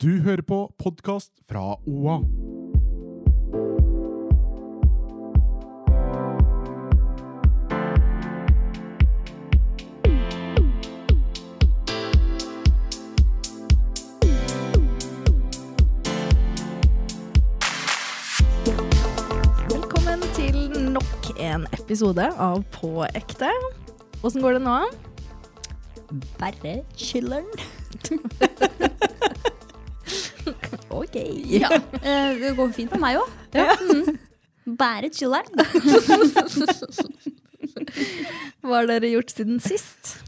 Du hører på podkast fra OA. Velkommen til nok en episode av På ekte. Åssen går det nå? Bare chiller'n. Ok. Ja, eh, det går fint med meg òg. Mm. Bare chiller'n. Hva har dere gjort siden sist?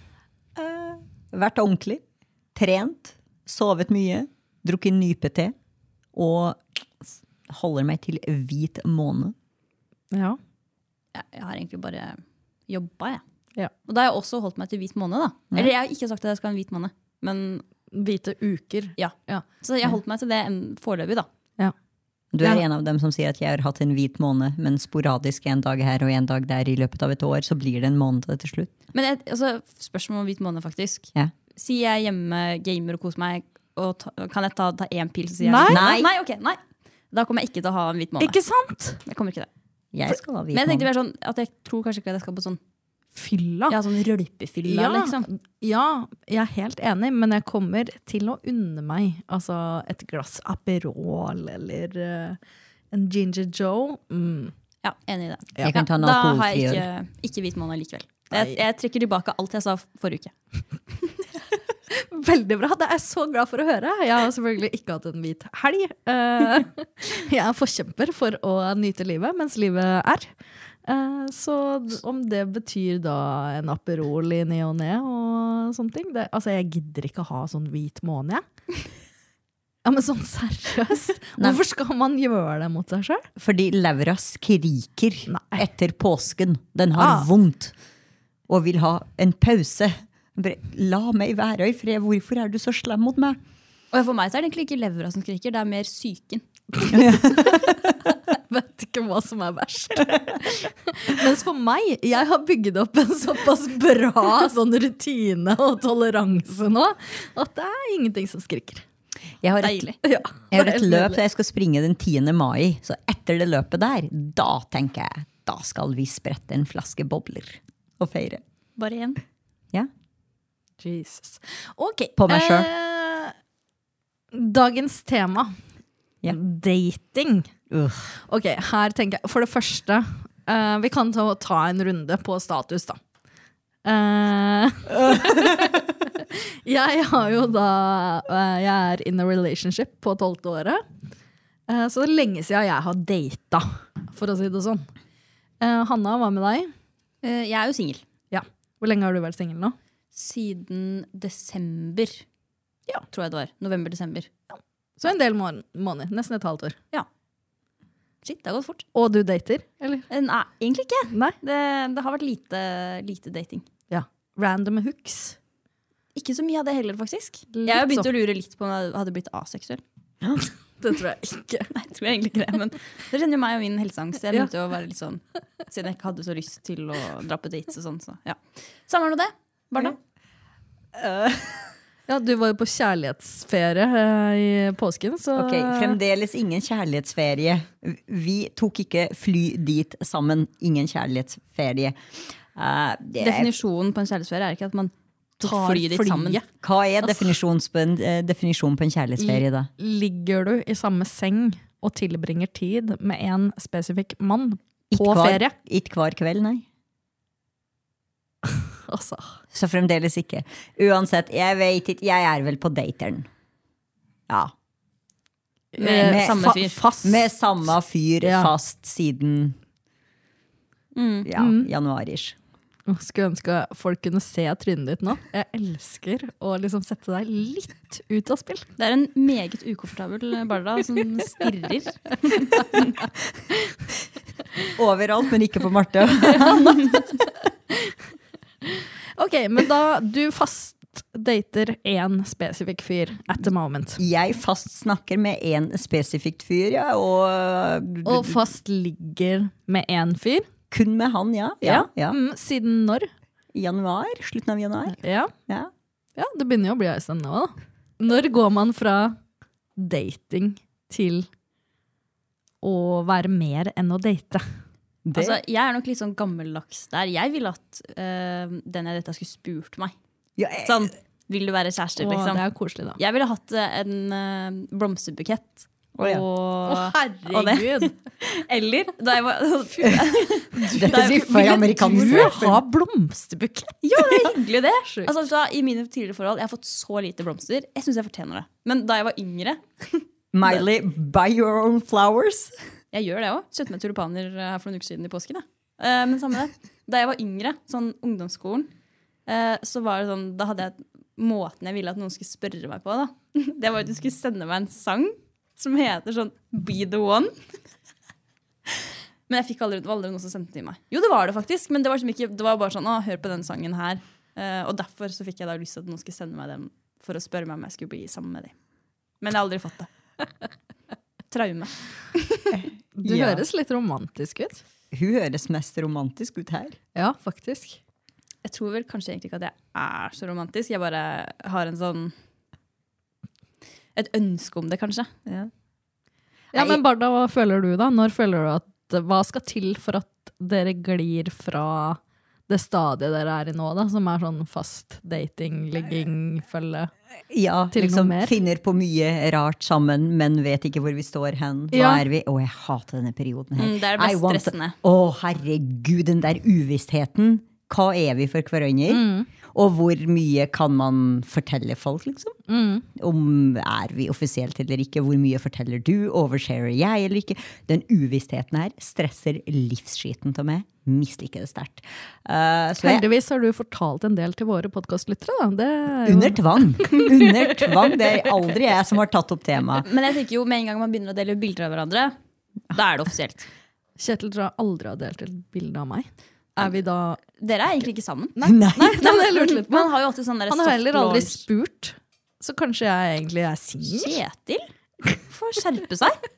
Vært ordentlig. Trent. Sovet mye. Drukket nypete. Og holder meg til hvit måne. Ja. Jeg, jeg har egentlig bare jobba, jeg. Ja. Og da har jeg også holdt meg til hvit måned, da. Eller jeg har ikke sagt at jeg skal ha en hvit måned, men Hvite uker. ja. Ja. Så jeg holdt meg til det foreløpig, da. Du er Ja. en av dem som sier at jeg har hatt en hvit måne, men sporadisk en dag her og en dag der i løpet av et år, så blir det en måned til slutt. Men et, altså, spørsmål om hvit måned, faktisk. Ja. Sier jeg hjemme, gamer og koser meg, og ta, kan jeg ta, ta én pils? og si jeg- Nei. Nei. nei, ok, nei. Da kommer jeg ikke til å ha en hvit måned. Ikke sant? Jeg kommer ikke til det. Jeg skal ha hvit Men jeg tenkte mer sånn at jeg tror kanskje ikke at jeg skal på sånn, Fylla. ja, sånn rølpefylla, Ja. liksom. Ja, jeg er helt enig, men jeg kommer til å unne meg altså et glass Aperol eller uh, en Ginger Joe. Mm. Ja, enig i det. Jeg kan ta en da har jeg ikke, ikke hvit måned likevel. Jeg, jeg trekker tilbake alt jeg sa forrige uke. Veldig bra. Det er jeg så glad for å høre. Jeg har selvfølgelig ikke hatt en hvit helg. Eh, Jeg er forkjemper for å nyte livet mens livet er. Eh, Så om det betyr da en Aperol i ny og ne og sånne ting det, Altså, jeg gidder ikke å ha sånn hvit måne, jeg. Ja, men sånn seriøst? Hvorfor skal man gjøre det mot seg sjøl? Fordi levra skriker Nei. etter påsken. Den har Ah. vondt og vil ha en pause. La meg være i fred. Hvorfor er du så slem mot meg? Og for meg så er det egentlig ikke levra som skriker, det er mer psyken. Vet ikke hva som er verst. Mens for meg, jeg har bygget opp en såpass bra sånn rutine og toleranse nå, at det er ingenting som skriker. Jeg har et. Ja, jeg har et løp der jeg skal springe den 10. mai. Så etter det løpet der, da tenker jeg da skal vi sprette en flaske bobler og feire. Bare én. Ja. Jesus. Ok. På meg selv. eh, dagens tema. Ja. Dating. Uh. Ok, her tenker jeg For det første, uh, vi kan ta, ta en runde på status, da. Uh, jeg har jo da eh, Jeg er in a relationship på tolvte året. Eh, så det er lenge siden jeg har data, for å si det sånn. Eh, Hanna, hva med deg? Eh, Jeg er jo singel. Ja. Hvor lenge har du vært singel nå? Siden desember. Ja. Tror jeg det var. November-desember. Så en del mån- måneder. Nesten et halvt år. Shit, det har gått fort. Og du dater? Eller? Eh, Nei, egentlig ikke. Nei? Det, det har vært lite, lite dating. Ja. Random hooks. Ikke så mye av det heller, faktisk. Litt Jeg har begynt sånn. å lure litt på om jeg hadde blitt aseksuell. Det tror jeg ikke. Nei, jeg tror jeg egentlig ikke det, men det kjenner jo meg og min helseangst. Jeg Ja. begynte å være litt sånn Siden jeg ikke hadde så lyst til å dra på dates og sånn. Så ja. Samme er nå det. Barna. Ja, du var jo på kjærlighetsferie eh, i påsken, så Ok, Fremdeles ingen kjærlighetsferie. Vi tok ikke fly dit sammen. Ingen kjærlighetsferie. Uh, det Definisjonen på en kjærlighetsferie er ikke at man tar Tar fly dit flyet. sammen. Hva er definisjonen på en, eh, definisjonen på en kjærlighetsferie, da? ligger du i samme seng og tilbringer tid med en spesifikk mann på Ikke hver- ferie. Ikke hver kveld, nei. Altså, Så fremdeles ikke. Uansett, jeg vet ikke. Jeg er vel på dateren. Ja. Med med samme fa- fyr. Fast. Med samme fyr Ja. fast siden Mm. ja, Mm. januar-ish. Skulle ønske folk kunne se trynet ditt nå. Jeg elsker å liksom sette deg litt ut av spill. Det er en meget ukomfortabel Barda som stirrer. Overalt, men ikke på Marte. Ok, men da du fast dater én spesifikk fyr at the moment. Jeg fast snakker med én spesifikt fyr, ja, og, Og fast ligger med én fyr. kun med han, ja. ja, ja. Mm, siden når? Januar, slutten av januar. Ja. Ja. ja, det begynner jo å bli en stund nå. Når går man fra dating til å være mer enn å date? Det, Altså, jeg er nok litt sånn gammeldags der. Jeg ville at øh, den jeg dette skulle spurt meg. ja, jeg- Sånn, vil du være kjæreste? Å, liksom? det er koselig, da. Jeg ville hatt øh, en øh, blomsterbukett. Å, ja. Og, Å, herregud! Eller da jeg var Dette sier for amerikanisert. Du har blomsterbukett! Ja, det er hyggelig, det. Altså, vet I mine tidligere forhold jeg har fått så lite blomster. Jeg syns jeg fortjener det. Men da jeg var yngre Miley, buy your own flowers. Jeg gjør det òg. Kjøpte meg tulipaner eh, her for noen uker siden i påsken. jeg. Eh, men samme det. Da jeg var yngre, sånn ungdomsskolen, eh, så var det sånn Da hadde jeg måten jeg ville at noen skulle spørre meg på. da. Det var at du skulle sende meg en sang som heter sånn Be the one. Men jeg fikk aldri, det var aldri noen som sendte den til meg. Jo, det var det faktisk, men det var, liksom ikke, det var bare sånn Å, hør på den sangen her. Eh, og derfor så fikk jeg da lyst til at noen skulle sende meg den for å spørre meg om jeg skulle bli sammen med dem. Men jeg har aldri fått det. Traume. Du Ja. høres litt romantisk ut. Hun høres mest romantisk ut her. Ja, faktisk. Jeg tror vel kanskje egentlig ikke at jeg er så romantisk. Jeg bare har en sånn Et ønske om det, kanskje. Ja, ja men Barda, hva føler du da? Når føler du at Hva skal til for at dere glir fra det stadiet dere er i nå, da, som er sånn fast dating, ligging, følge? Ja, Til noe liksom mer? finner på mye rart sammen, men vet ikke hvor vi står hen. Hva Ja. er vi? Å, jeg hater denne perioden her. Mm, det er det mest stressende. Å, herregud, den der uvisstheten. Hva er vi for hverandre? Mm. Og hvor mye kan man fortelle folk, liksom? Mm. Om er vi offisielt eller ikke? Hvor mye forteller du? Oversharer jeg eller ikke? Den uvissheten her stresser livsskiten av meg. Misliker det sterkt. Uh, Heldigvis har du fortalt en del til våre podkastlyttere, da. Er jo under tvang. Under tvang. Det er aldri jeg som har tatt opp temaet. Men jeg tenker jo med en gang man begynner å dele bilder av hverandre, da er det offisielt. Kjetil tror jeg aldri har delt et bilde av meg. Er vi da Dere er egentlig ikke sammen. Nei. Nei, jeg lurt litt på. Han har jo alltid sånn Han har heller aldri spurt, så kanskje jeg egentlig er singel? Kjetil får skjerpe seg.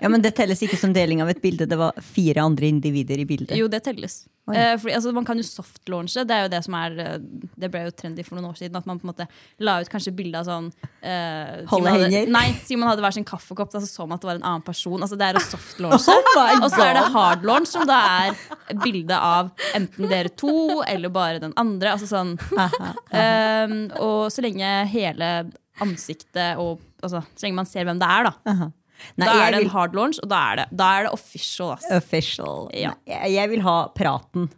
Ja, men Det telles ikke som deling av et bilde. Det var fire andre individer i bildet. Jo, det telles. Eh, fordi, altså, man kan jo softlaunche. Det er jo det som er eh, Det ble jo trendy for noen år siden. At man på en måte la ut kanskje bilde av sånn eh, Holde hadde- hender? Nei, si man hadde hver sin kaffekopp, da så så man at det var en annen person. Altså, det er å softlaunche. Oh og så er det hardlaunch, som da er bilde av enten dere to eller bare den andre. Altså sånn Ehm, Og så lenge hele ansiktet og altså, Så lenge man ser hvem det er, da. Nei, da er det vil- en hard launch, og da er det, da er det official. Altså. Official. Ja. Nei, Jeg vil ha praten.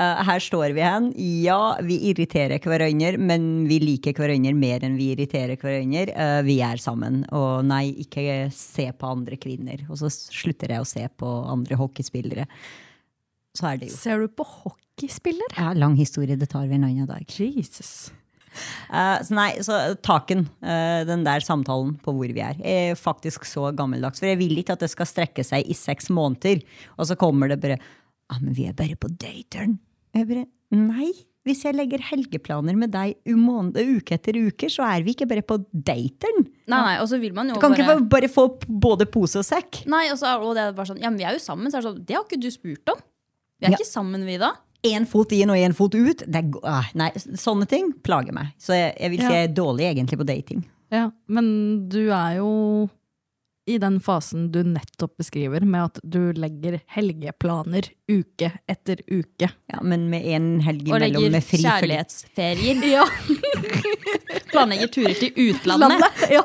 Uh, her står vi hen. Ja, vi irriterer hverandre, men vi liker hverandre mer enn vi irriterer hverandre. Uh, vi er sammen. Og nei, ikke se på andre kvinner. Og så slutter jeg å se på andre hockeyspillere. Så er det jo. Ser du på hockeyspillere? Ja, lang historie, det tar vi en annen dag. Jesus. Eh, så nei, så taken, eh, den der samtalen på hvor vi er, er faktisk så gammeldags. For jeg vil ikke at det skal strekke seg i seks måneder, og så kommer det bare ah, men vi er bare på dateren. Jeg bare, nei, hvis jeg legger helgeplaner med deg uke etter uke, så er vi ikke bare på dateren. Nei, nei, og så vil man jo Du kan bare ikke bare få både pose og sekk. Nei, og, så, og det er bare sånn, ja, men vi er jo sammen, så er det sånn, det har ikke du spurt om. Vi er Ja. ikke sammen, vi da. En fot inn og en fot ut. Det er, ah, nei, sånne ting plager meg. Så jeg, jeg vil si jeg er dårlig egentlig på dating. Ja, men du er jo i den fasen du nettopp beskriver, med at du legger helgeplaner uke etter uke. Ja, men med en helg Og imellom med fri legger kjærlighetsferier. Ja, Planlegger turer til utlandet. ja.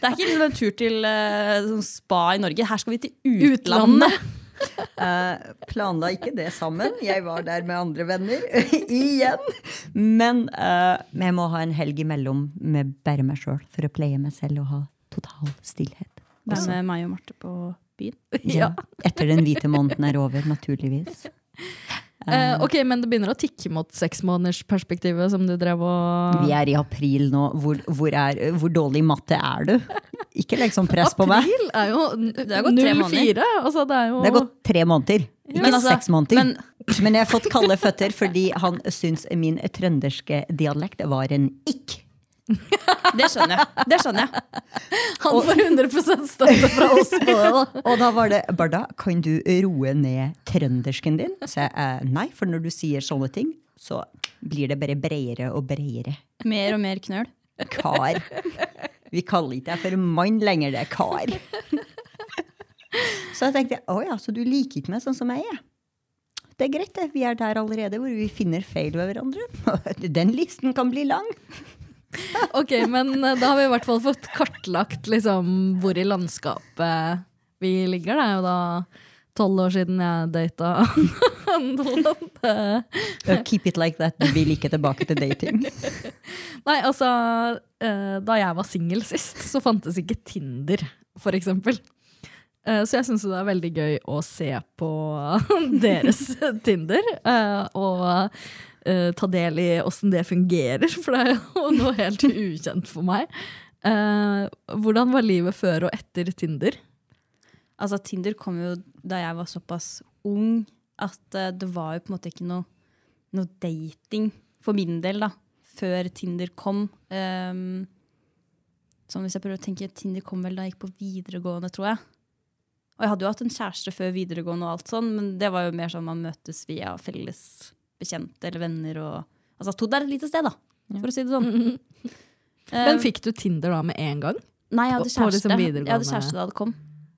Det er ikke en tur til sånn spa i Norge. Her skal vi til utlandet. Eh, planla ikke det sammen. Jeg var der med andre venner. Igjen. Men uh, jeg må ha en helg imellom med bare meg sjøl for å pleie meg selv og ha total stillhet. Er med meg og Marte på byen. Ja. Etter den hvite måneden er over, naturligvis. Uh, ok, Men det begynner å tikke mot seksmånedersperspektivet som du drev og Vi er i april nå. Hvor, hvor, er, hvor dårlig matte er du? Ikke legg sånn press på meg. April er jo Det har gått tre 04. Altså, det er jo Det har gått tre måneder. Ikke Men altså, seks måneder. men- Men, jeg har fått kalde føtter fordi han syns min trønderske dialekt var en ikk. Det skjønner jeg. Det skjønner jeg. Han får 100 støtte fra oss på det. da. Og da var det Barda, kan du roe ned trøndersken din? Så jeg eh, nei, for når du sier sånne ting, så blir det bare bredere og bredere. Mer og mer knøl. Kar. Vi kaller ikke deg for mann lenger, det er kar. Så jeg tenkte å ja, så du liker ikke meg sånn som jeg er? Det er greit, det. Vi er der allerede hvor vi finner feil ved hverandre. Den listen kan bli lang. Ok, men eh, da har vi i hvert fall fått kartlagt liksom, hvor i landskapet vi ligger. Det er jo da tolv år siden jeg data Uh, Keep it like that. Du vil ikke tilbake til dating. Nei, altså eh, Da jeg var singel sist, så fantes ikke Tinder, for eksempel. Eh, Så jeg syns det er veldig gøy å se på deres Tinder. eh, Og eh, ta del i åssen det fungerer, for det er jo noe helt ukjent for meg. Eh, Hvordan var livet før og etter Tinder? Altså, Tinder kom jo da jeg var såpass ung at eh, det var jo på en måte ikke noe, noe dating for min del, da. Før Tinder kom. Um, sånn hvis jeg prøver å tenke, Tinder kom vel da jeg gikk på videregående, tror jeg. Og jeg hadde jo hatt en kjæreste før videregående, og alt sånn, men det var jo mer sånn man møtes via felles bekjente eller venner. og Altså, Todd er et lite sted, da, for å si det sånn. Men Um, fikk du Tinder da med en gang? Nei, jeg hadde på kjæreste. liksom jeg hadde kjæreste da det kom.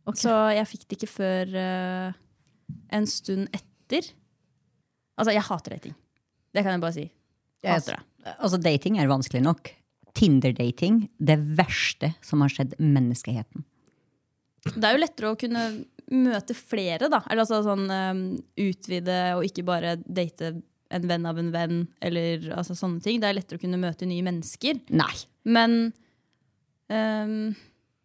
Okay. Så jeg fikk det ikke før uh, en stund etter. Altså, jeg hater dating. Det kan jeg bare si. Jeg hater det. Altså, dating er vanskelig nok. Tinder-dating, det verste som har skjedd menneskeheten. Det er jo lettere å kunne møte flere, da. Eller altså sånn um, utvide og ikke bare date en venn av en venn, eller altså sånne ting. Det er lettere å kunne møte nye mennesker. Nei. Men um,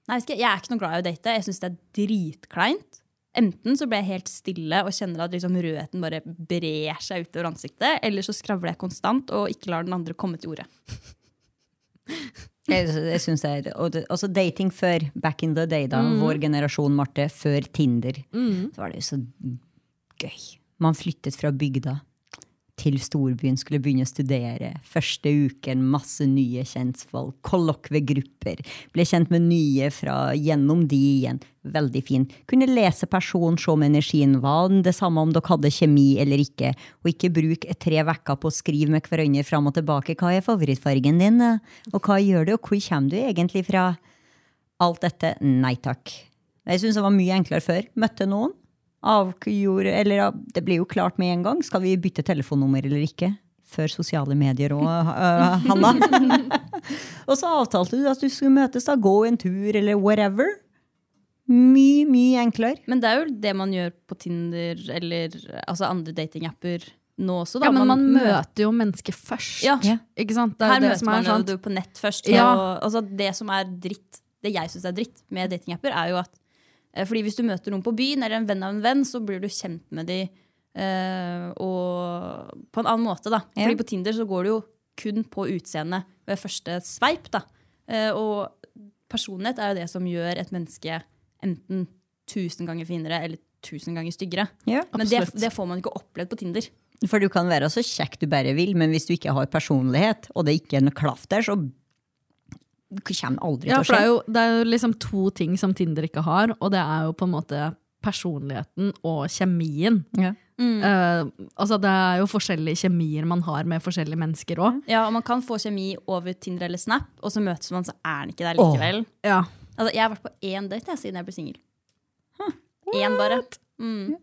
Nei, jeg er ikke noe glad i å date. Jeg syns det er dritkleint. Enten så blir jeg helt stille og kjenner at liksom rødheten bare brer seg utover ansiktet, eller så skravler jeg konstant og ikke lar den andre komme til orde. Jeg, jeg synes det er, og det, også Dating før, back in the day, da, vår generasjon, Marte, før Tinder, så var det jo så gøy. Man flyttet fra bygda til storbyen, skulle begynne å studere. Første uken, masse nye kjentfolk, kollokviegrupper. Ble kjent med nye fra gjennom de igjen. Veldig fin. Kunne lese personen, se om energien var det samme om dere hadde kjemi eller ikke. Og ikke bruk tre uker på å skrive med hverandre fram og tilbake. Hva er favorittfargen din? Og hva gjør du, og hvor kommer du egentlig fra? Alt dette, nei takk. Jeg syns det var mye enklere før. Møtte noen. Avgjorde, eller Det ble jo klart med en gang. Skal vi bytte telefonnummer eller ikke? Før sosiale medier òg, Hanna. og så avtalte du at du skulle møtes, da, gå en tur eller whatever. Mye, mye enklere. Men det er jo det man gjør på Tinder eller altså andre datingapper nå også. Da. Ja, men man møter jo mennesker først. Ja. Ikke sant? Det er Her det møter som er man jo sant. du på nett først. Ja. Og, altså, det som er dritt, det jeg syns er dritt med datingapper, er jo at fordi hvis du møter noen på byen, eller en venn av en venn, så blir du kjent med de eh, og på en annen måte. da. Ja. Fordi på Tinder så går du jo kun på utseendet ved første sveip. da. Eh, og personlighet er jo det som gjør et menneske enten tusen ganger finere eller tusen ganger styggere. Ja, Men det, det får man ikke opplevd på Tinder. For du kan være så kjekk du bare vil, men hvis du ikke har personlighet, og det ikke er noe klaff der, så kommer aldri Ja, til å for det er, jo, det er jo liksom to ting som Tinder ikke har, og det er jo på en måte personligheten og kjemien. Ja. Eh, altså Det er jo forskjellige kjemier man har med forskjellige mennesker òg. Ja, og Man kan få kjemi over Tinder eller Snap, og så møtes man, så er den ikke der likevel. Ja. Altså, jeg har vært på én date jeg, siden jeg ble singel. Én bare. Mm.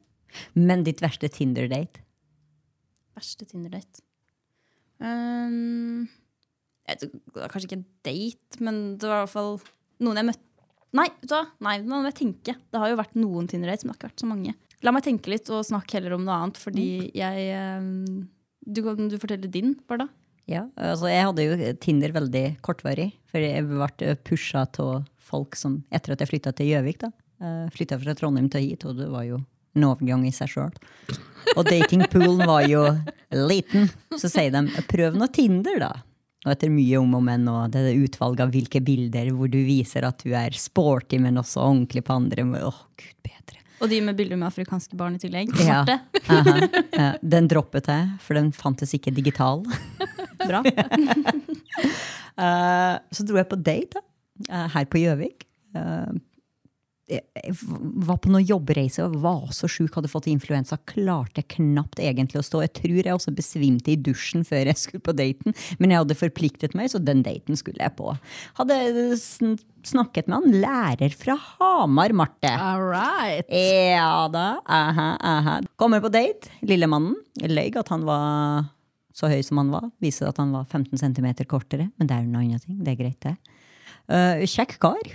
Men ditt verste Tinder-date? Verste Tinder-date. Um, det var kanskje ikke en date, men det var i hvert fall noen jeg møtte Nei, vet du hva? Nei, nå må jeg tenke. Det har jo vært noen Tinder-dates, men det har ikke vært så mange. La meg tenke litt og snakke heller om noe annet, fordi jeg um, du, Kan du fortelle din, Barda? Ja, altså jeg hadde jo Tinder veldig kortvarig, for jeg ble pusha av folk som Etter at jeg flytta til Gjøvik, da. Flytta fra Trondheim til hit, og det var jo en overgang i seg sjøl. Og datingpoolen var jo liten. Så sier de prøv nå Tinder, da. Og etter mye om og men og det er utvalget av hvilke bilder hvor du viser at du er sporty, men også ordentlig på andre. Å, oh, gud bedre. Og de med bilder med afrikanske barn i tillegg. Ja. Ja, Den droppet jeg, for den fantes ikke digital. Bra. uh, så dro jeg på date da, eh, her på Gjøvik. Jeg var på noen jobbreise og var så sjuk, hadde fått influensa. Klarte knapt egentlig å stå. Jeg tror jeg også besvimte i dusjen før jeg skulle på daten. Men jeg hadde forpliktet meg, så den daten skulle jeg på. Hadde snakket med han lærer fra Hamar, Marte. All right. Ja da. Aha, aha. Kommer på date. Lillemannen. Løy at han var så høy som han var. Viser at han var 15 cm kortere. Men det er jo noe ting. Det er greit, det. Uh, kjekk kar.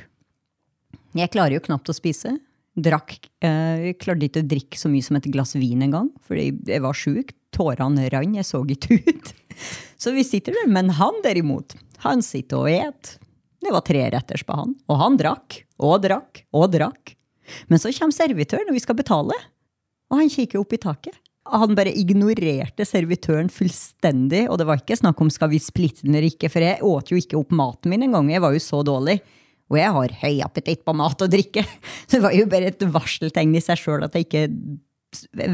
Jeg klarer jo knapt å spise. Drakk, eh, klarte ikke å drikke så mye som et glass vin engang, fordi jeg var sjuk. Tårene rant, jeg så ikke ut. Så vi sitter der. Men han derimot, han sitter og et. Det var tre retters på han. Og han drakk og drakk og drakk. Men så kommer servitøren, og vi skal betale. Og han kikker opp i taket. Han bare ignorerte servitøren fullstendig. Og det var ikke snakk om skal vi splitte den eller ikke, for jeg åt jo ikke opp maten min engang. Jeg var jo så dårlig. Og jeg har høy appetitt på mat og drikke. Så det var jo bare et varseltegn i seg sjøl at jeg ikke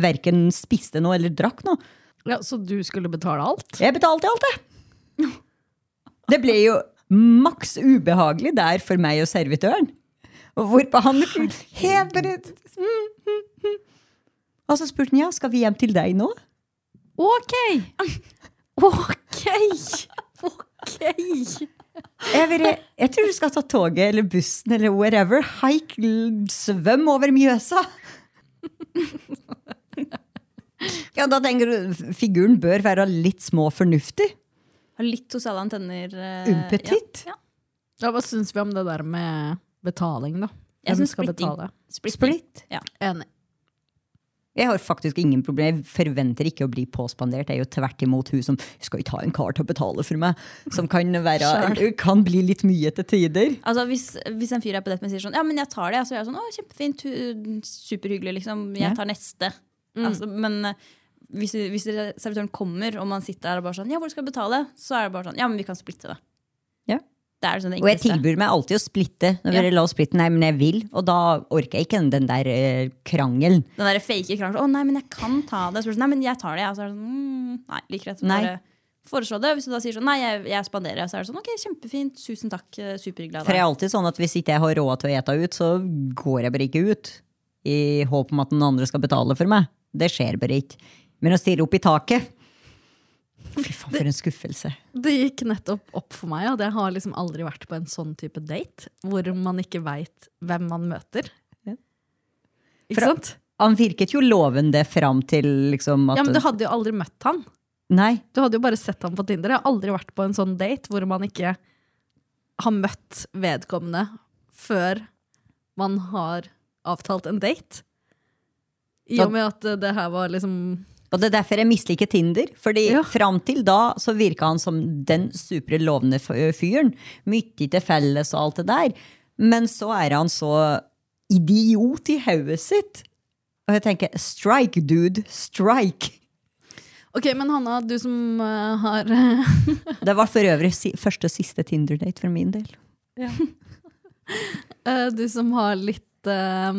verken spiste noe eller drakk noe. Ja, Så du skulle betale alt? Jeg betalte alt, det. Det ble jo maks ubehagelig der for meg og servitøren. Og hvorpå han helt bare. Og så spurte han ja, skal vi hjem til deg nå? Ok! Ok! Ok! Jeg, vil, jeg tror du skal ta toget eller bussen eller whatever. Haik, svøm over Mjøsa. Ja, da tenker du figuren bør være litt små fornuftig. Ha litt sosiale antenner. Uh, Umpetitt. Ja, ja. Ja, hva syns vi om det der med betaling, da? Jeg Hvem syns skal splitting. betale? Splitting. Splitt. Ja. Enig. Jeg har faktisk ingen problem. Jeg forventer ikke å bli påspandert. Jeg er jo tvert imot hun som skal ikke ha en kar til å betale for meg. Som kan, være, kan bli litt mye til tider. Altså, hvis, hvis en fyr er på date med sier sånn Ja, men jeg tar det. Så er jeg sånn, å, kjempefint, superhyggelig, liksom. Jeg tar neste. Altså, men eh, hvis, hvis servitøren kommer, og man sitter der og bare sånn Ja, hvor skal jeg betale? Så er det bare sånn Ja, men vi kan splitte det. Det er sånn det Og jeg tilbyr meg alltid å splitte. Når Ja. dere la splitten, nei, men jeg vil. Og da orker jeg ikke den der eh, krangelen. Den der fake krangelen. Å nei, men jeg kan ta det. Det sånn, nei, men jeg tar det. Jeg. så det sånn, mm, nei, like rett. Bare foreslå det. Hvis du da sier sånn, nei, jeg, jeg spanderer, så er det sånn, ok, kjempefint, tusen takk, superglad. For jeg er alltid sånn at hvis ikke jeg har råd til å ete ut, så går jeg bare ikke ut. I håp om at den andre skal betale for meg. Det skjer bare ikke. Men å stirre opp i taket Fy faen, for en skuffelse. Det gikk nettopp opp for meg at jeg har liksom aldri vært på en sånn type date, hvor man ikke veit hvem man møter. Ja. Ikke for sant? Han virket jo lovende fram til liksom at Ja, men Du hadde jo aldri møtt han. Nei. Du hadde jo bare sett han på Tinder. Jeg har aldri vært på en sånn date hvor man ikke har møtt vedkommende før man har avtalt en date. I og med at det her var liksom Og det er derfor jeg misliker Tinder. Fordi Ja. fram til da så virka han som den supre lovende fyren. Mye til felles og alt det der. Men så er han så idiot i hodet sitt. Og jeg tenker strike, dude. Strike. Ok, men Hanna, du som uh, har Det var for øvrig si, første og siste Tinder-date for min del. Eh, Du som har litt uh,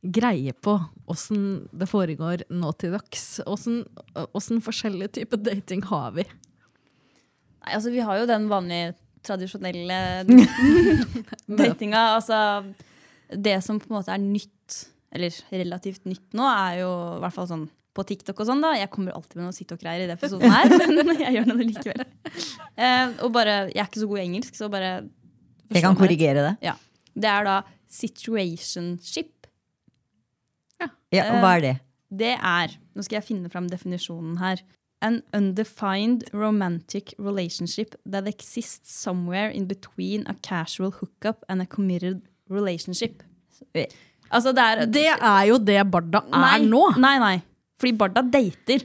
greie på åssen det foregår nå til dags. Åssen forskjellige typer dating har vi? Nei, altså, vi har jo den vanlige, tradisjonelle datinga. Altså, det som på en måte er nytt, eller relativt nytt nå, er jo i hvert fall sånn på TikTok og sånn. da Jeg kommer alltid med noe TikTok-greier i det episoden her, men jeg gjør det likevel. Eh, og bare, Jeg er ikke så god i engelsk, så bare Jeg kan korrigere det. Ja. Det er da situationship. Ja, og hva er det? Det er Nå skal jeg finne fram definisjonen her. An undefined romantic relationship that exists somewhere in between a casual hookup and a committed relationship. Altså, det er Det er jo det Barda er nei, nå! Nei, nei. Fordi Barda dater.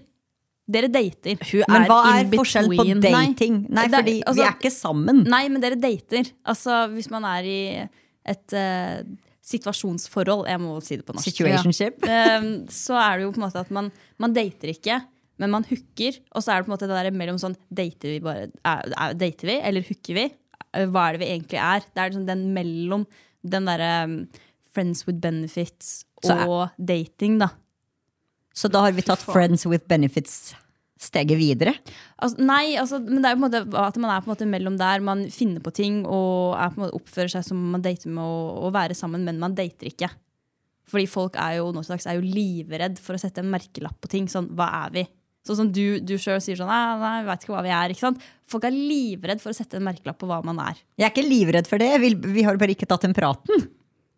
Dere dater. Hun Men hva er forskjellen forskjell på dating? Nei, er- fordi altså- vi er ikke sammen. Nei, men dere dater. Altså, hvis man er i et eh, situasjonsforhold, jeg må si det på norsk. Situationship. Eh, så er det jo på en måte at man, man dater ikke, men man hooker. Og så er det på en måte det der mellom sånn Dater vi bare er, er, Dater vi, eller hooker vi? Eh, Hva er det vi egentlig er? Det er liksom den mellom den derre um, friends with benefits og dating, da. Så da har vi tatt friends with benefits steget videre. Altså, nei, altså, men det er jo på en måte at man er på en måte mellom der. Man finner på ting og er på en måte oppfører seg som man dater med å, være sammen, men man dater ikke. Fordi folk er jo, dags er jo livredd for å sette en merkelapp på ting. Sånn, hva er vi? Sånn som du, du selv sier sånn, nei, nei, vi vet ikke hva vi er. ikke sant? Folk er livredd for å sette en merkelapp på hva man er. Jeg er ikke livredd for det, Vi, vi har bare ikke tatt den praten.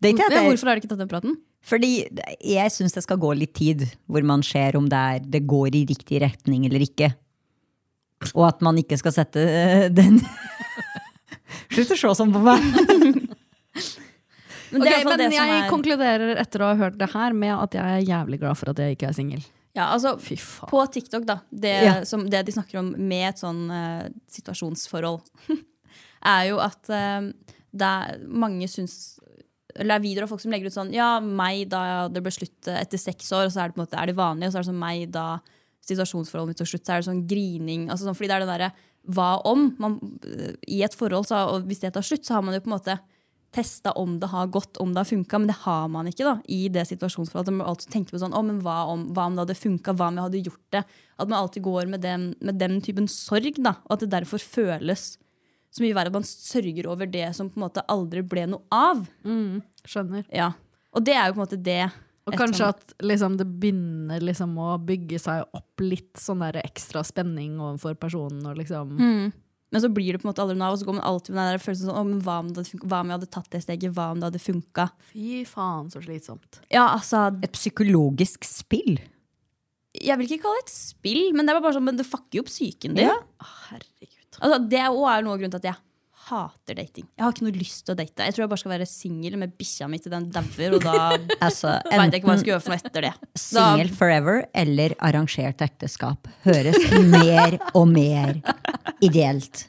Det er jeg- hvorfor har du ikke tatt den praten? Fordi jeg syns det skal gå litt tid hvor man ser om det, er, det går i riktig retning eller ikke. Og at man ikke skal sette eh, den Slutt å se sånn på meg! Men Ok, det i hvert fall men jeg er- konkluderer etter å ha hørt det her med at jeg er jævlig glad for at jeg ikke er singel. Ja, altså. På TikTok, da, det, Ja. som, det de snakker om med et sånn uh, situasjonsforhold, er jo at uh, det er mange syns Eller det er videoer av folk som legger ut sånn Ja, meg da det ble slutt etter seks år, og så er det på en måte er det vanlig, og så er det sånn meg da situasjonsforholdet mitt tok slutt, så er det sånn grining. Altså sånn, fordi det er det derre hva om? Man, eh, I et forhold, så, og hvis det tar slutt, så har man jo på en måte testa om det har gått, om det har funka, men det har man ikke da, i det situasjonsforholdet. Man må alltid tenke på sånn, å, men hva om, hva om det hadde funka, hva om jeg hadde gjort det? At man alltid går med den, med den typen sorg, da, og at det derfor føles så mye verre at man sørger over det som på en måte aldri ble noe av. Skjønner. Ja. Og det er jo på en måte det. Og kanskje sånn- at liksom, det begynner liksom å bygge seg opp litt sånn der ekstra spenning overfor personen. Og liksom, Mm. Men så blir det på en måte aldri noe av, og så går man alltid med den der følelsen sånn, hva om, det hva om jeg hadde tatt det steget, hva om det hadde funka? Fy faen, så slitsomt. Ja, altså, Et psykologisk spill. jeg vil ikke kalle det et spill, men det er bare sånn, men det fucker jo opp psyken din. Herregud. Altså, det er også noe av grunnen til at jeg hater dating. Jeg har ikke noe lyst til å date. Jeg tror jeg bare skal være singel med bikkja mi til den dauer, og da Altså, veit jeg ikke hva jeg skal gjøre for noe etter det. Single forever eller arrangert ekteskap høres mer og mer ideelt.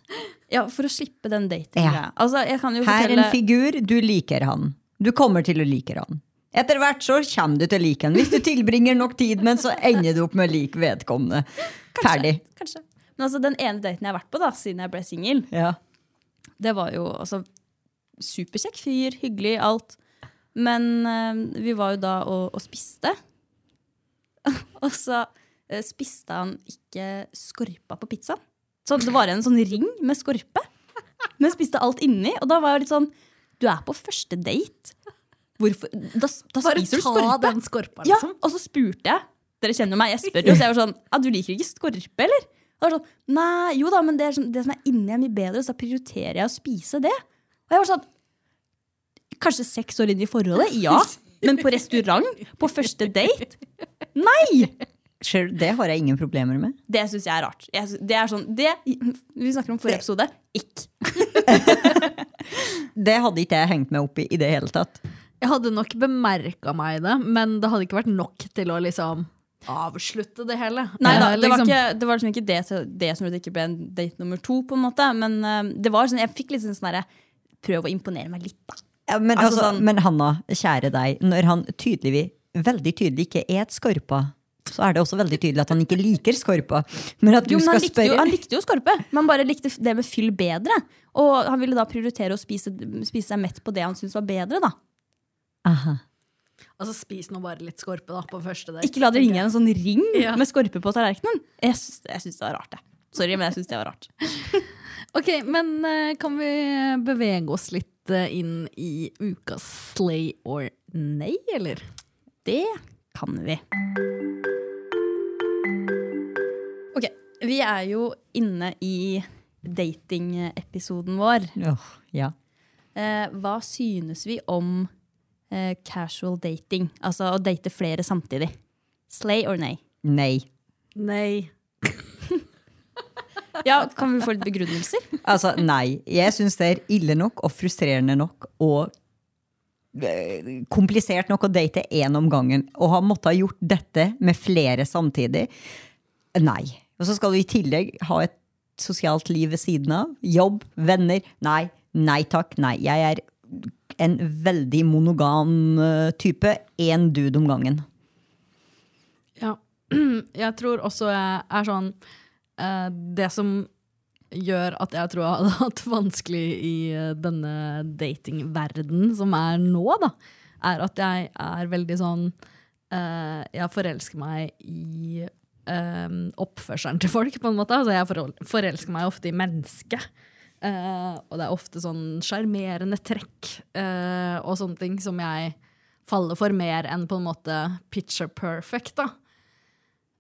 ja, for å slippe den datinga. Ja. Altså, kan Her er en figur, du liker han. Du kommer til å like han. Etter hvert så kommer du til å like han. Hvis du tilbringer nok tid men så ender du opp med å like vedkommende. Ferdig. Kanskje. Men altså, den ene daten jeg har vært på da, siden jeg ble singel, Ja. det var jo altså superkjekk fyr, hyggelig, alt. Men eh, vi var jo da og, og spiste. og så eh, spiste han ikke skorpa på pizzaen. Så det var en sånn ring med skorpe. Men spiste alt inni. Og da var jeg litt sånn Du er på første date. Hvorfor? Da, da Bare spiser du ta skorpe. den skorpa, Ja, liksom. og så spurte jeg. Dere kjenner meg, jeg spør jo. Så jeg var sånn Ja, du liker ikke skorpe, eller? Og jeg var sånn, Nei, jo da, men det, er sånn, det som er inni er mye bedre, så da prioriterer jeg å spise det. Og jeg var sånn Kanskje seks år inn i forholdet? Ja. Men på restaurant? På første date? Nei! Selv Det har jeg ingen problemer med. Det syns jeg er rart. Jeg, synes, det er sånn, det, vi snakker om forrige episode. Ikk. Det hadde ikke jeg hengt meg opp i i det hele tatt. Jeg hadde nok bemerka meg det, men det hadde ikke vært nok til å liksom avslutte det hele. Nei da, Eh, det var, liksom- ikke, det var liksom ikke det, det som gjorde det ikke ble en date nummer to. på en måte Men eh, det var sånn, jeg fikk litt sånn sånn derre Prøv å imponere meg litt, da. Ja, men, Altså, altså, sånn- men Hanna, kjære deg, når han tydeligvis, veldig tydelig ikke et skorpa, så er det også veldig tydelig at han ikke liker skorpa. Men at du Jo, men skal han, likte jo, spørre han likte jo skorpe, men bare likte det med fyll bedre. Og han ville da prioritere å spise, spise seg mett på det han syntes var bedre. da Aha. Altså, spis nå bare litt skorpe da, på første date. Ikke la det ringe en sånn ring Ja. med skorpe på tallerkenen. Jeg syns, jeg syns det var rart, det. Sorry, men jeg syns det var rart. Ok, men eh, kan vi bevege oss litt eh, inn i ukas slay or nay, eller? Det kan vi. Ok, vi er jo inne i datingepisoden vår. Oh, ja. Eh, hva synes vi om eh, casual dating? Altså å date flere samtidig. Slay or nay? Nei. Nei. Ja, Kan vi få litt begrunnelser? Altså, nei. Jeg syns det er ille nok og frustrerende nok og eh, komplisert nok å date én om gangen. Og ha måttet ha gjort dette med flere samtidig. Nei. Og så skal du i tillegg ha et sosialt liv ved siden av. Jobb, venner. Nei. Nei takk. Nei. Jeg er en veldig monogam eh, type. Én dude om gangen. Ja. Jeg tror også jeg er sånn eh, Det som gjør at jeg tror jeg hadde hatt vanskelig i eh, denne datingverden som er nå, da, er at jeg er veldig sånn Jeg forelsker meg i oppførselen til folk, på en måte. Altså, jeg forelsker meg ofte i mennesket. Eh, og det er ofte sånn sjarmerende trekk uh, og sånne ting som jeg faller for mer enn på en måte picture perfect, da.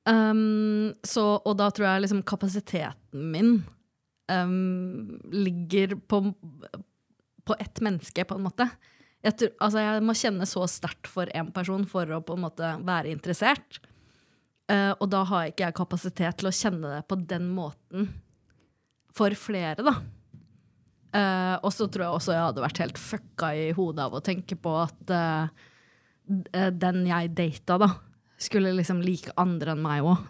Um, så, og da tror jeg liksom kapasiteten min um, ligger på, på ett menneske, på en måte. Jeg, tror, altså jeg må kjenne så sterkt for en person for å på en måte være interessert. Uh, og da har ikke jeg kapasitet til å kjenne det på den måten for flere, da. Eh, og så tror jeg også jeg hadde vært helt fucka i hodet av å tenke på at uh, den jeg data, da, skulle liksom like andre enn meg òg.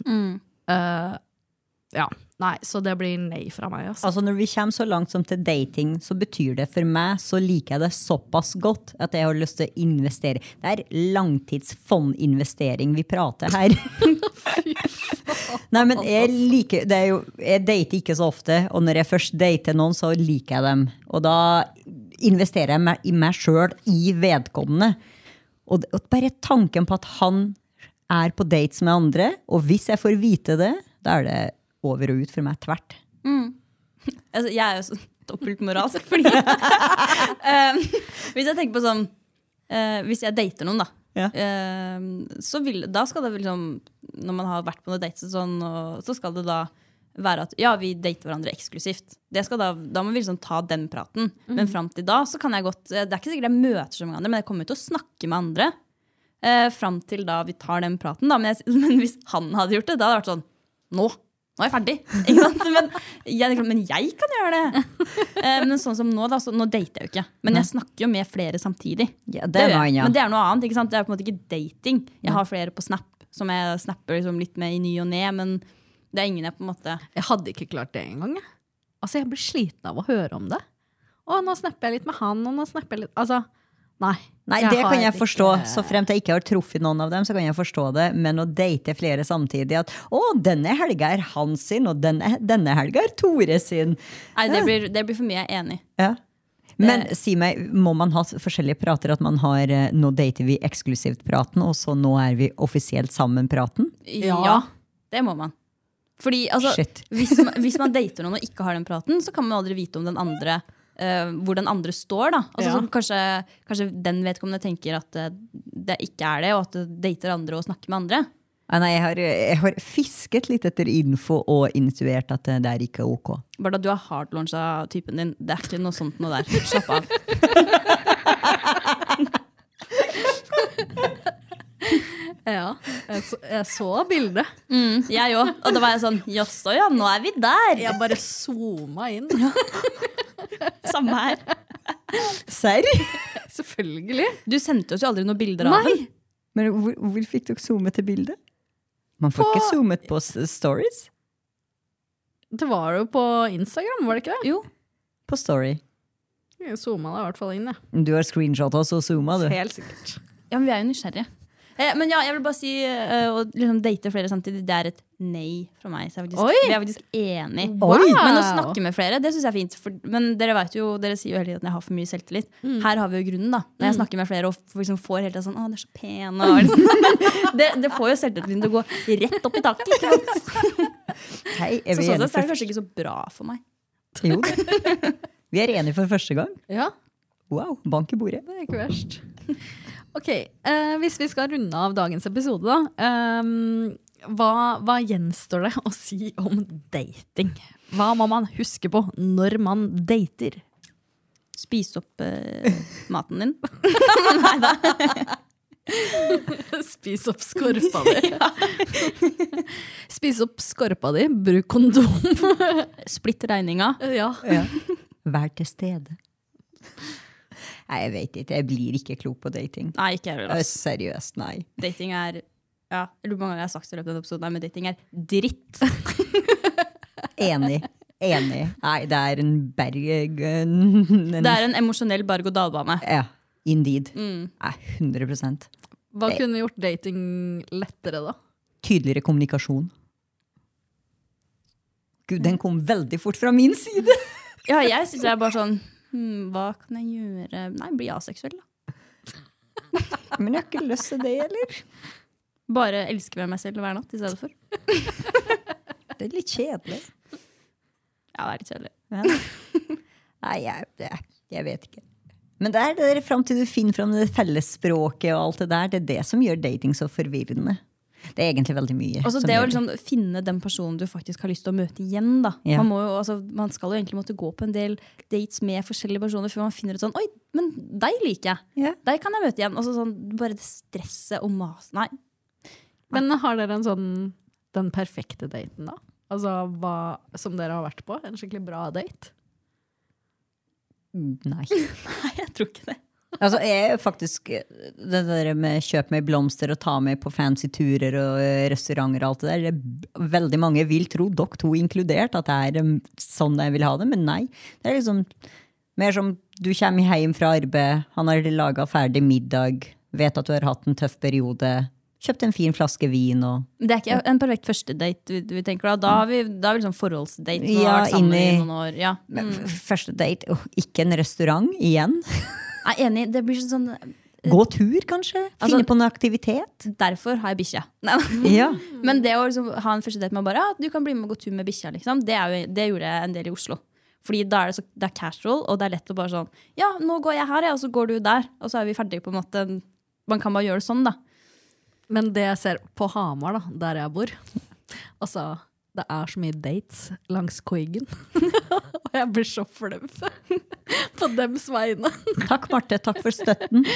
ja. Nei, så det blir nei fra meg. Altså. Altså Når vi kommer så langt som til dating, så betyr det for meg så liker jeg det såpass godt at jeg har lyst til å investere. Det er langtidsfondinvestering vi prater her. Nei, men jeg liker det er jo, Jeg dater ikke så ofte, og når jeg først dater noen, så liker jeg dem. Og da investerer jeg meg, i meg sjøl, i vedkommende. Og, og bare tanken på at han er på dates med andre, og hvis jeg får vite det, da er det over og ut for meg tvert. Altså, jeg er jo så dobbeltmoralsk, fordi eh, Hvis jeg tenker på sånn uh, Hvis jeg dater noen, da. Ja. Uh, så vil, da skal det liksom Når man har vært på noen dates, sånn, og, så skal det da være at ja, vi dater hverandre eksklusivt. Da, da må vi liksom ta den praten. Men fram til da så kan jeg godt Det er ikke sikkert jeg møter så mange andre, men jeg kommer til å snakke med andre. Eh, fram til da vi tar den praten. Da. Men, jeg, men hvis han hadde gjort det, da hadde det vært sånn Nå! Nå er jeg ferdig! Men, jeg, men jeg kan gjøre det! Eh, men sånn som nå, da, så, nå dater jeg jo ikke. Men jeg snakker jo med flere samtidig. Ja, det gjør noe jeg. Men det er noe annet. ikke sant? Det er på en måte ikke dating. Jeg har flere på Snap som jeg snapper liksom litt med i ny og ne, men det er ingen jeg på en måte Jeg hadde ikke klart det engang. Altså, jeg blir sliten av å høre om det. Å, nå snapper jeg litt med han, og nå snapper jeg litt Altså, nei. Nei, det kan jeg ikke- forstå. Så fremt jeg ikke har truffet noen av dem, så kan jeg forstå det. Men å date flere samtidig at å, denne helga er hans sin, og denne, denne helga er Tore sin. Nei, det blir, det blir for mye. Jeg er enig. Ja. Men si meg, må man ha forskjellige prater? At man har eh, nå dater vi eksklusivt-praten, og så nå er vi offisielt sammen-praten? Ja. det må man. Fordi altså, hvis, man, hvis man dater noen og ikke har den praten, så kan man aldri vite om den andre eh, hvor den andre står. da altså, Ja. sånn, kanskje, kanskje den vedkommende tenker at uh, det ikke er det, og at det dater andre og snakker med andre. Ah, nei, jeg har, jeg har fisket litt etter info og intuert at eh, det er ikke ok. Bare da du har hardlauncha typen din. Det er ikke noe sånt noe der. Slapp av. Ja, jeg så, jeg så bildet. Mm, jeg òg. Og da var jeg sånn Jaså ja, nå er vi der! Jeg bare zooma inn. Samme her. Serr? Selvfølgelig. Du sendte oss jo aldri noen bilder av den. Men hvor, hvor fikk dere zoome til bildet? Man får ikke zoomet på stories. Det var jo på Instagram, var det ikke det? Jo. På story. Jeg zooma deg i hvert fall inn, jeg. Du har screenshot oss og zooma, du. Helt sikkert. Ja, men vi er jo nysgjerrige. Eh, men ja, jeg vil bare si eh, å liksom date flere samtidig, det er et nei fra meg. Så jeg er faktisk, Oi! vi er faktisk enig. Wow! Men å snakke med flere, det syns jeg er fint. For, men dere vet jo, dere sier jo hele tiden at jeg har for mye selvtillit. Her har vi jo grunnen, da. Når jeg snakker med flere og for, liksom får hele tiden sånn Å, det er så pen. Og, liksom. det, det får jo selvtilliten til å gå rett opp i taket. Ikke sant? Hei, er Så sånn sett er det kanskje ikke så bra for meg. jo. Vi er enige for første gang. Ja, Wow, bank i bordet. det er ikke verst. Ok, eh, Hvis vi skal runde av dagens episode, da. Um, hva, hva gjenstår det å si om dating? Hva må man huske på når man dater? Spis opp eh, maten din. Spis opp skorpa di. Spis opp skorpa di, bruk kondom. Splitt regninga. ja. Ja. Vær til stede. Nei, jeg vet ikke. Jeg blir ikke klok på dating. Nei, ikke jeg heller. Eh. Seriøst, nei. Dating er ja, jeg lurer på hvor mange ganger jeg har sagt det i løpet av denne episoden, men dating er dritt. Enig. Enig. Nei, det er en berg... En, Det er en emosjonell berg-og-dal-bane. ja. Indeed. Mm. Nei, 100 Hva Det- kunne gjort dating lettere, da? Tydeligere kommunikasjon. Gud, den kom veldig fort fra min side! Ja, jeg syns det er bare sånn hm, Hva kan jeg gjøre Nei, bli aseksuell, da. Men jeg har ikke lyst til det, eller? Bare elske med meg selv hver natt i stedet for. Det er litt kjedelig. Ja, det er litt kjedelig. Ja. Nei, jeg, det, jeg vet ikke. Men det er det der fram til du finner fram det fellesspråket og alt det der, det er det som gjør dating så forvirrende. Det er egentlig veldig mye. Også det å liksom finne den personen du faktisk har lyst til å møte igjen. da. Ja. Man, må jo, altså, man skal jo egentlig måtte gå på en del dates med forskjellige personer før man finner ut sånn Oi, men deg liker jeg. Ja. Deg kan jeg møte igjen. Og så sånn, bare det stresset og maset. Nei. Men har dere en sånn den perfekte daten, da? Altså hva som dere har vært på? En skikkelig bra date? Nei. Nei, jeg tror ikke det. Altså, jeg faktisk Det der med kjøp meg blomster og ta meg på fancy turer og eh, restauranter og alt det der, det veldig mange vil tro, dere to inkludert, at det er um, sånn jeg vil ha det, men nei. Det er liksom mer som du kommer hjem fra arbeid, han har laga ferdig middag, vet at du har hatt en tøff periode, kjøpt en fin flaske vin og Det er ikke en perfekt første date. Vi, vi tenker Da Da har vi, da er vi liksom forholdsdate. Ja, har i inni- noen år. Ja. Mm. Første date, oh, ikke en restaurant igjen. Jeg er enig. Det blir sånn Gå tur, kanskje? Altså- Finne på noe aktivitet? Derfor har jeg bikkje. Ja. Men det å liksom ha en første date med bare ja, du kan bli med og gå tur med bikkja, liksom, det, det gjorde jeg en del i Oslo. Fordi da er det, så, det er casual, og det er lett å bare sånn Ja, nå går jeg her, ja, og så går du der. Og så er vi ferdige, på en måte. Man kan bare gjøre det sånn, da. Men det jeg ser på Hamar, da, der jeg bor Altså, det er så mye dates langs Koigen. Og jeg blir så flau på dems vegne. Takk, Marte. Takk for støtten.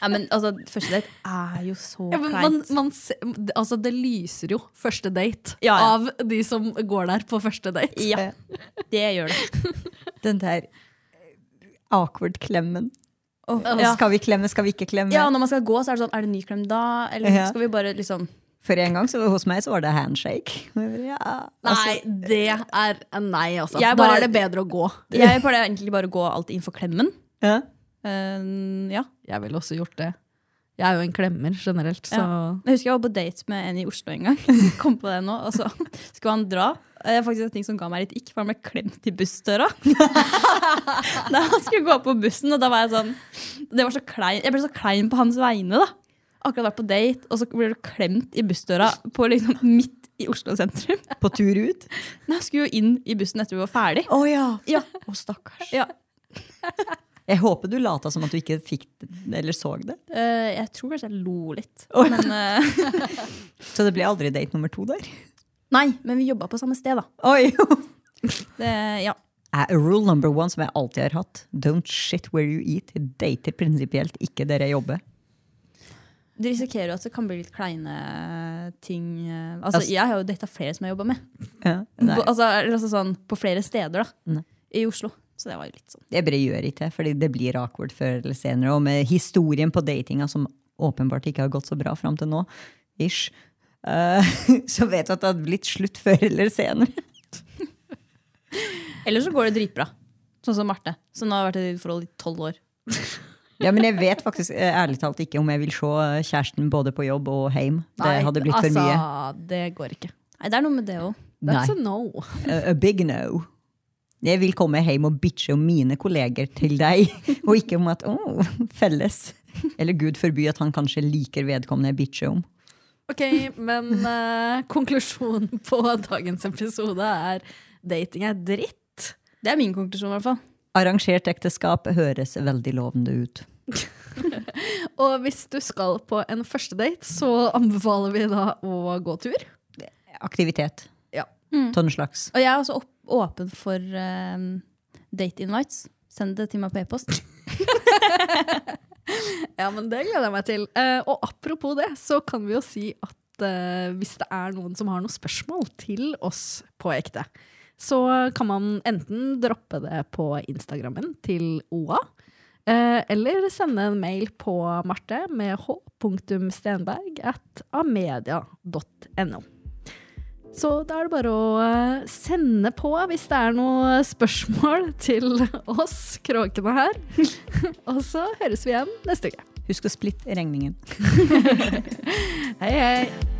Ja, men altså, første date er jo så Ja, men man, kleint. man se, altså, det lyser jo første date Ja, ja. av de som går der på første date. Ja, det gjør det. Den der awkward-klemmen. ja. Skal vi klemme, skal vi ikke klemme? ja, når man skal gå, så er det sånn Er det ny klem da? Eller Ja. skal vi bare liksom For en gang så hos meg så var det handshake. Ja, Nei, det er nei, altså. Jeg Da er det bedre å gå. Jeg pleier egentlig bare å gå alltid inn for klemmen. Ja. Uh, ja. Jeg ville også gjort det. Jeg er jo en klemmer generelt, så Ja. Jeg husker jeg var på date med en i Oslo en gang. Kom på det nå, og så skulle han dra. Det er faktisk en ting som ga meg litt ikk, for han ble klemt i bussdøra. da han skulle gå på bussen, og da var jeg sånn det var så klein, Jeg ble så klein på hans vegne, da. Akkurat vært på date, og så blir du klemt i bussdøra på liksom midt i Oslo sentrum. På tur ut? Nei, jeg skulle jo inn i bussen etter vi var ferdig. Å ja. Ja. Oh, stakkars. Ja. Jeg håper du lata som at du ikke fikk det, eller så det. Uh, jeg tror kanskje jeg lo litt. Oi. Men, uh... Så det ble aldri date nummer to der? nei, men vi jobba på samme sted, da. Oi! Det, ja. Rule number one som jeg alltid har hatt. Don't shit where you eat. Dater prinsipielt ikke der jeg jobber. Du risikerer jo at det kan bli litt kleine ting. eh, Altså, Altså- jeg har jo data flere som jeg jobba med. Ja. På, altså, altså sånn, på flere steder da, Nei. i Oslo. Så det var jo litt sånn. Jeg bare gjør ikke det, fordi det blir awkward før eller senere. Og med historien på datinga som åpenbart ikke har gått så bra fram til nå, ish, uh, så vet du at det hadde blitt slutt før eller senere. Eller så går det dritbra. Sånn som Marte, som har vært i et forhold i tolv år. Ja, men jeg vet faktisk eh, ærlig talt ikke om jeg vil se eh, kjæresten både på jobb og hjem. Det Nei, hadde blitt for altså, mye. Det går ikke. Nei, det er noe med det òg. That's Nei. a no. A, a big no. Jeg vil komme hjem og bitche om mine kolleger til deg, og ikke om at oh, felles. Eller gud forby at han kanskje liker vedkommende jeg bitcher om. Ok, men uh, konklusjonen på dagens episode er dating er dritt. Det er min konklusjon, i hvert fall. Arrangert ekteskap høres veldig lovende ut. Og hvis du skal på en første date, så anbefaler vi da å gå tur. Aktivitet. Ja. Sånn slags. Og jeg er også opp, åpen for eh, date invites. Send det til meg på e-post. Ja, men det gleder jeg meg til. Uh, og apropos det, så kan vi jo si at uh, hvis det er noen som har noen spørsmål til oss på ekte, så kan man enten droppe det på Instagrammen til OA, eller sende en mail på Marte med h.stenberg at amedia.no. Så da er det bare å eh, sende på hvis det er noe spørsmål til oss kråkene her. Og så høres vi igjen neste uke. Husk å splitte regningen. Hei, hei.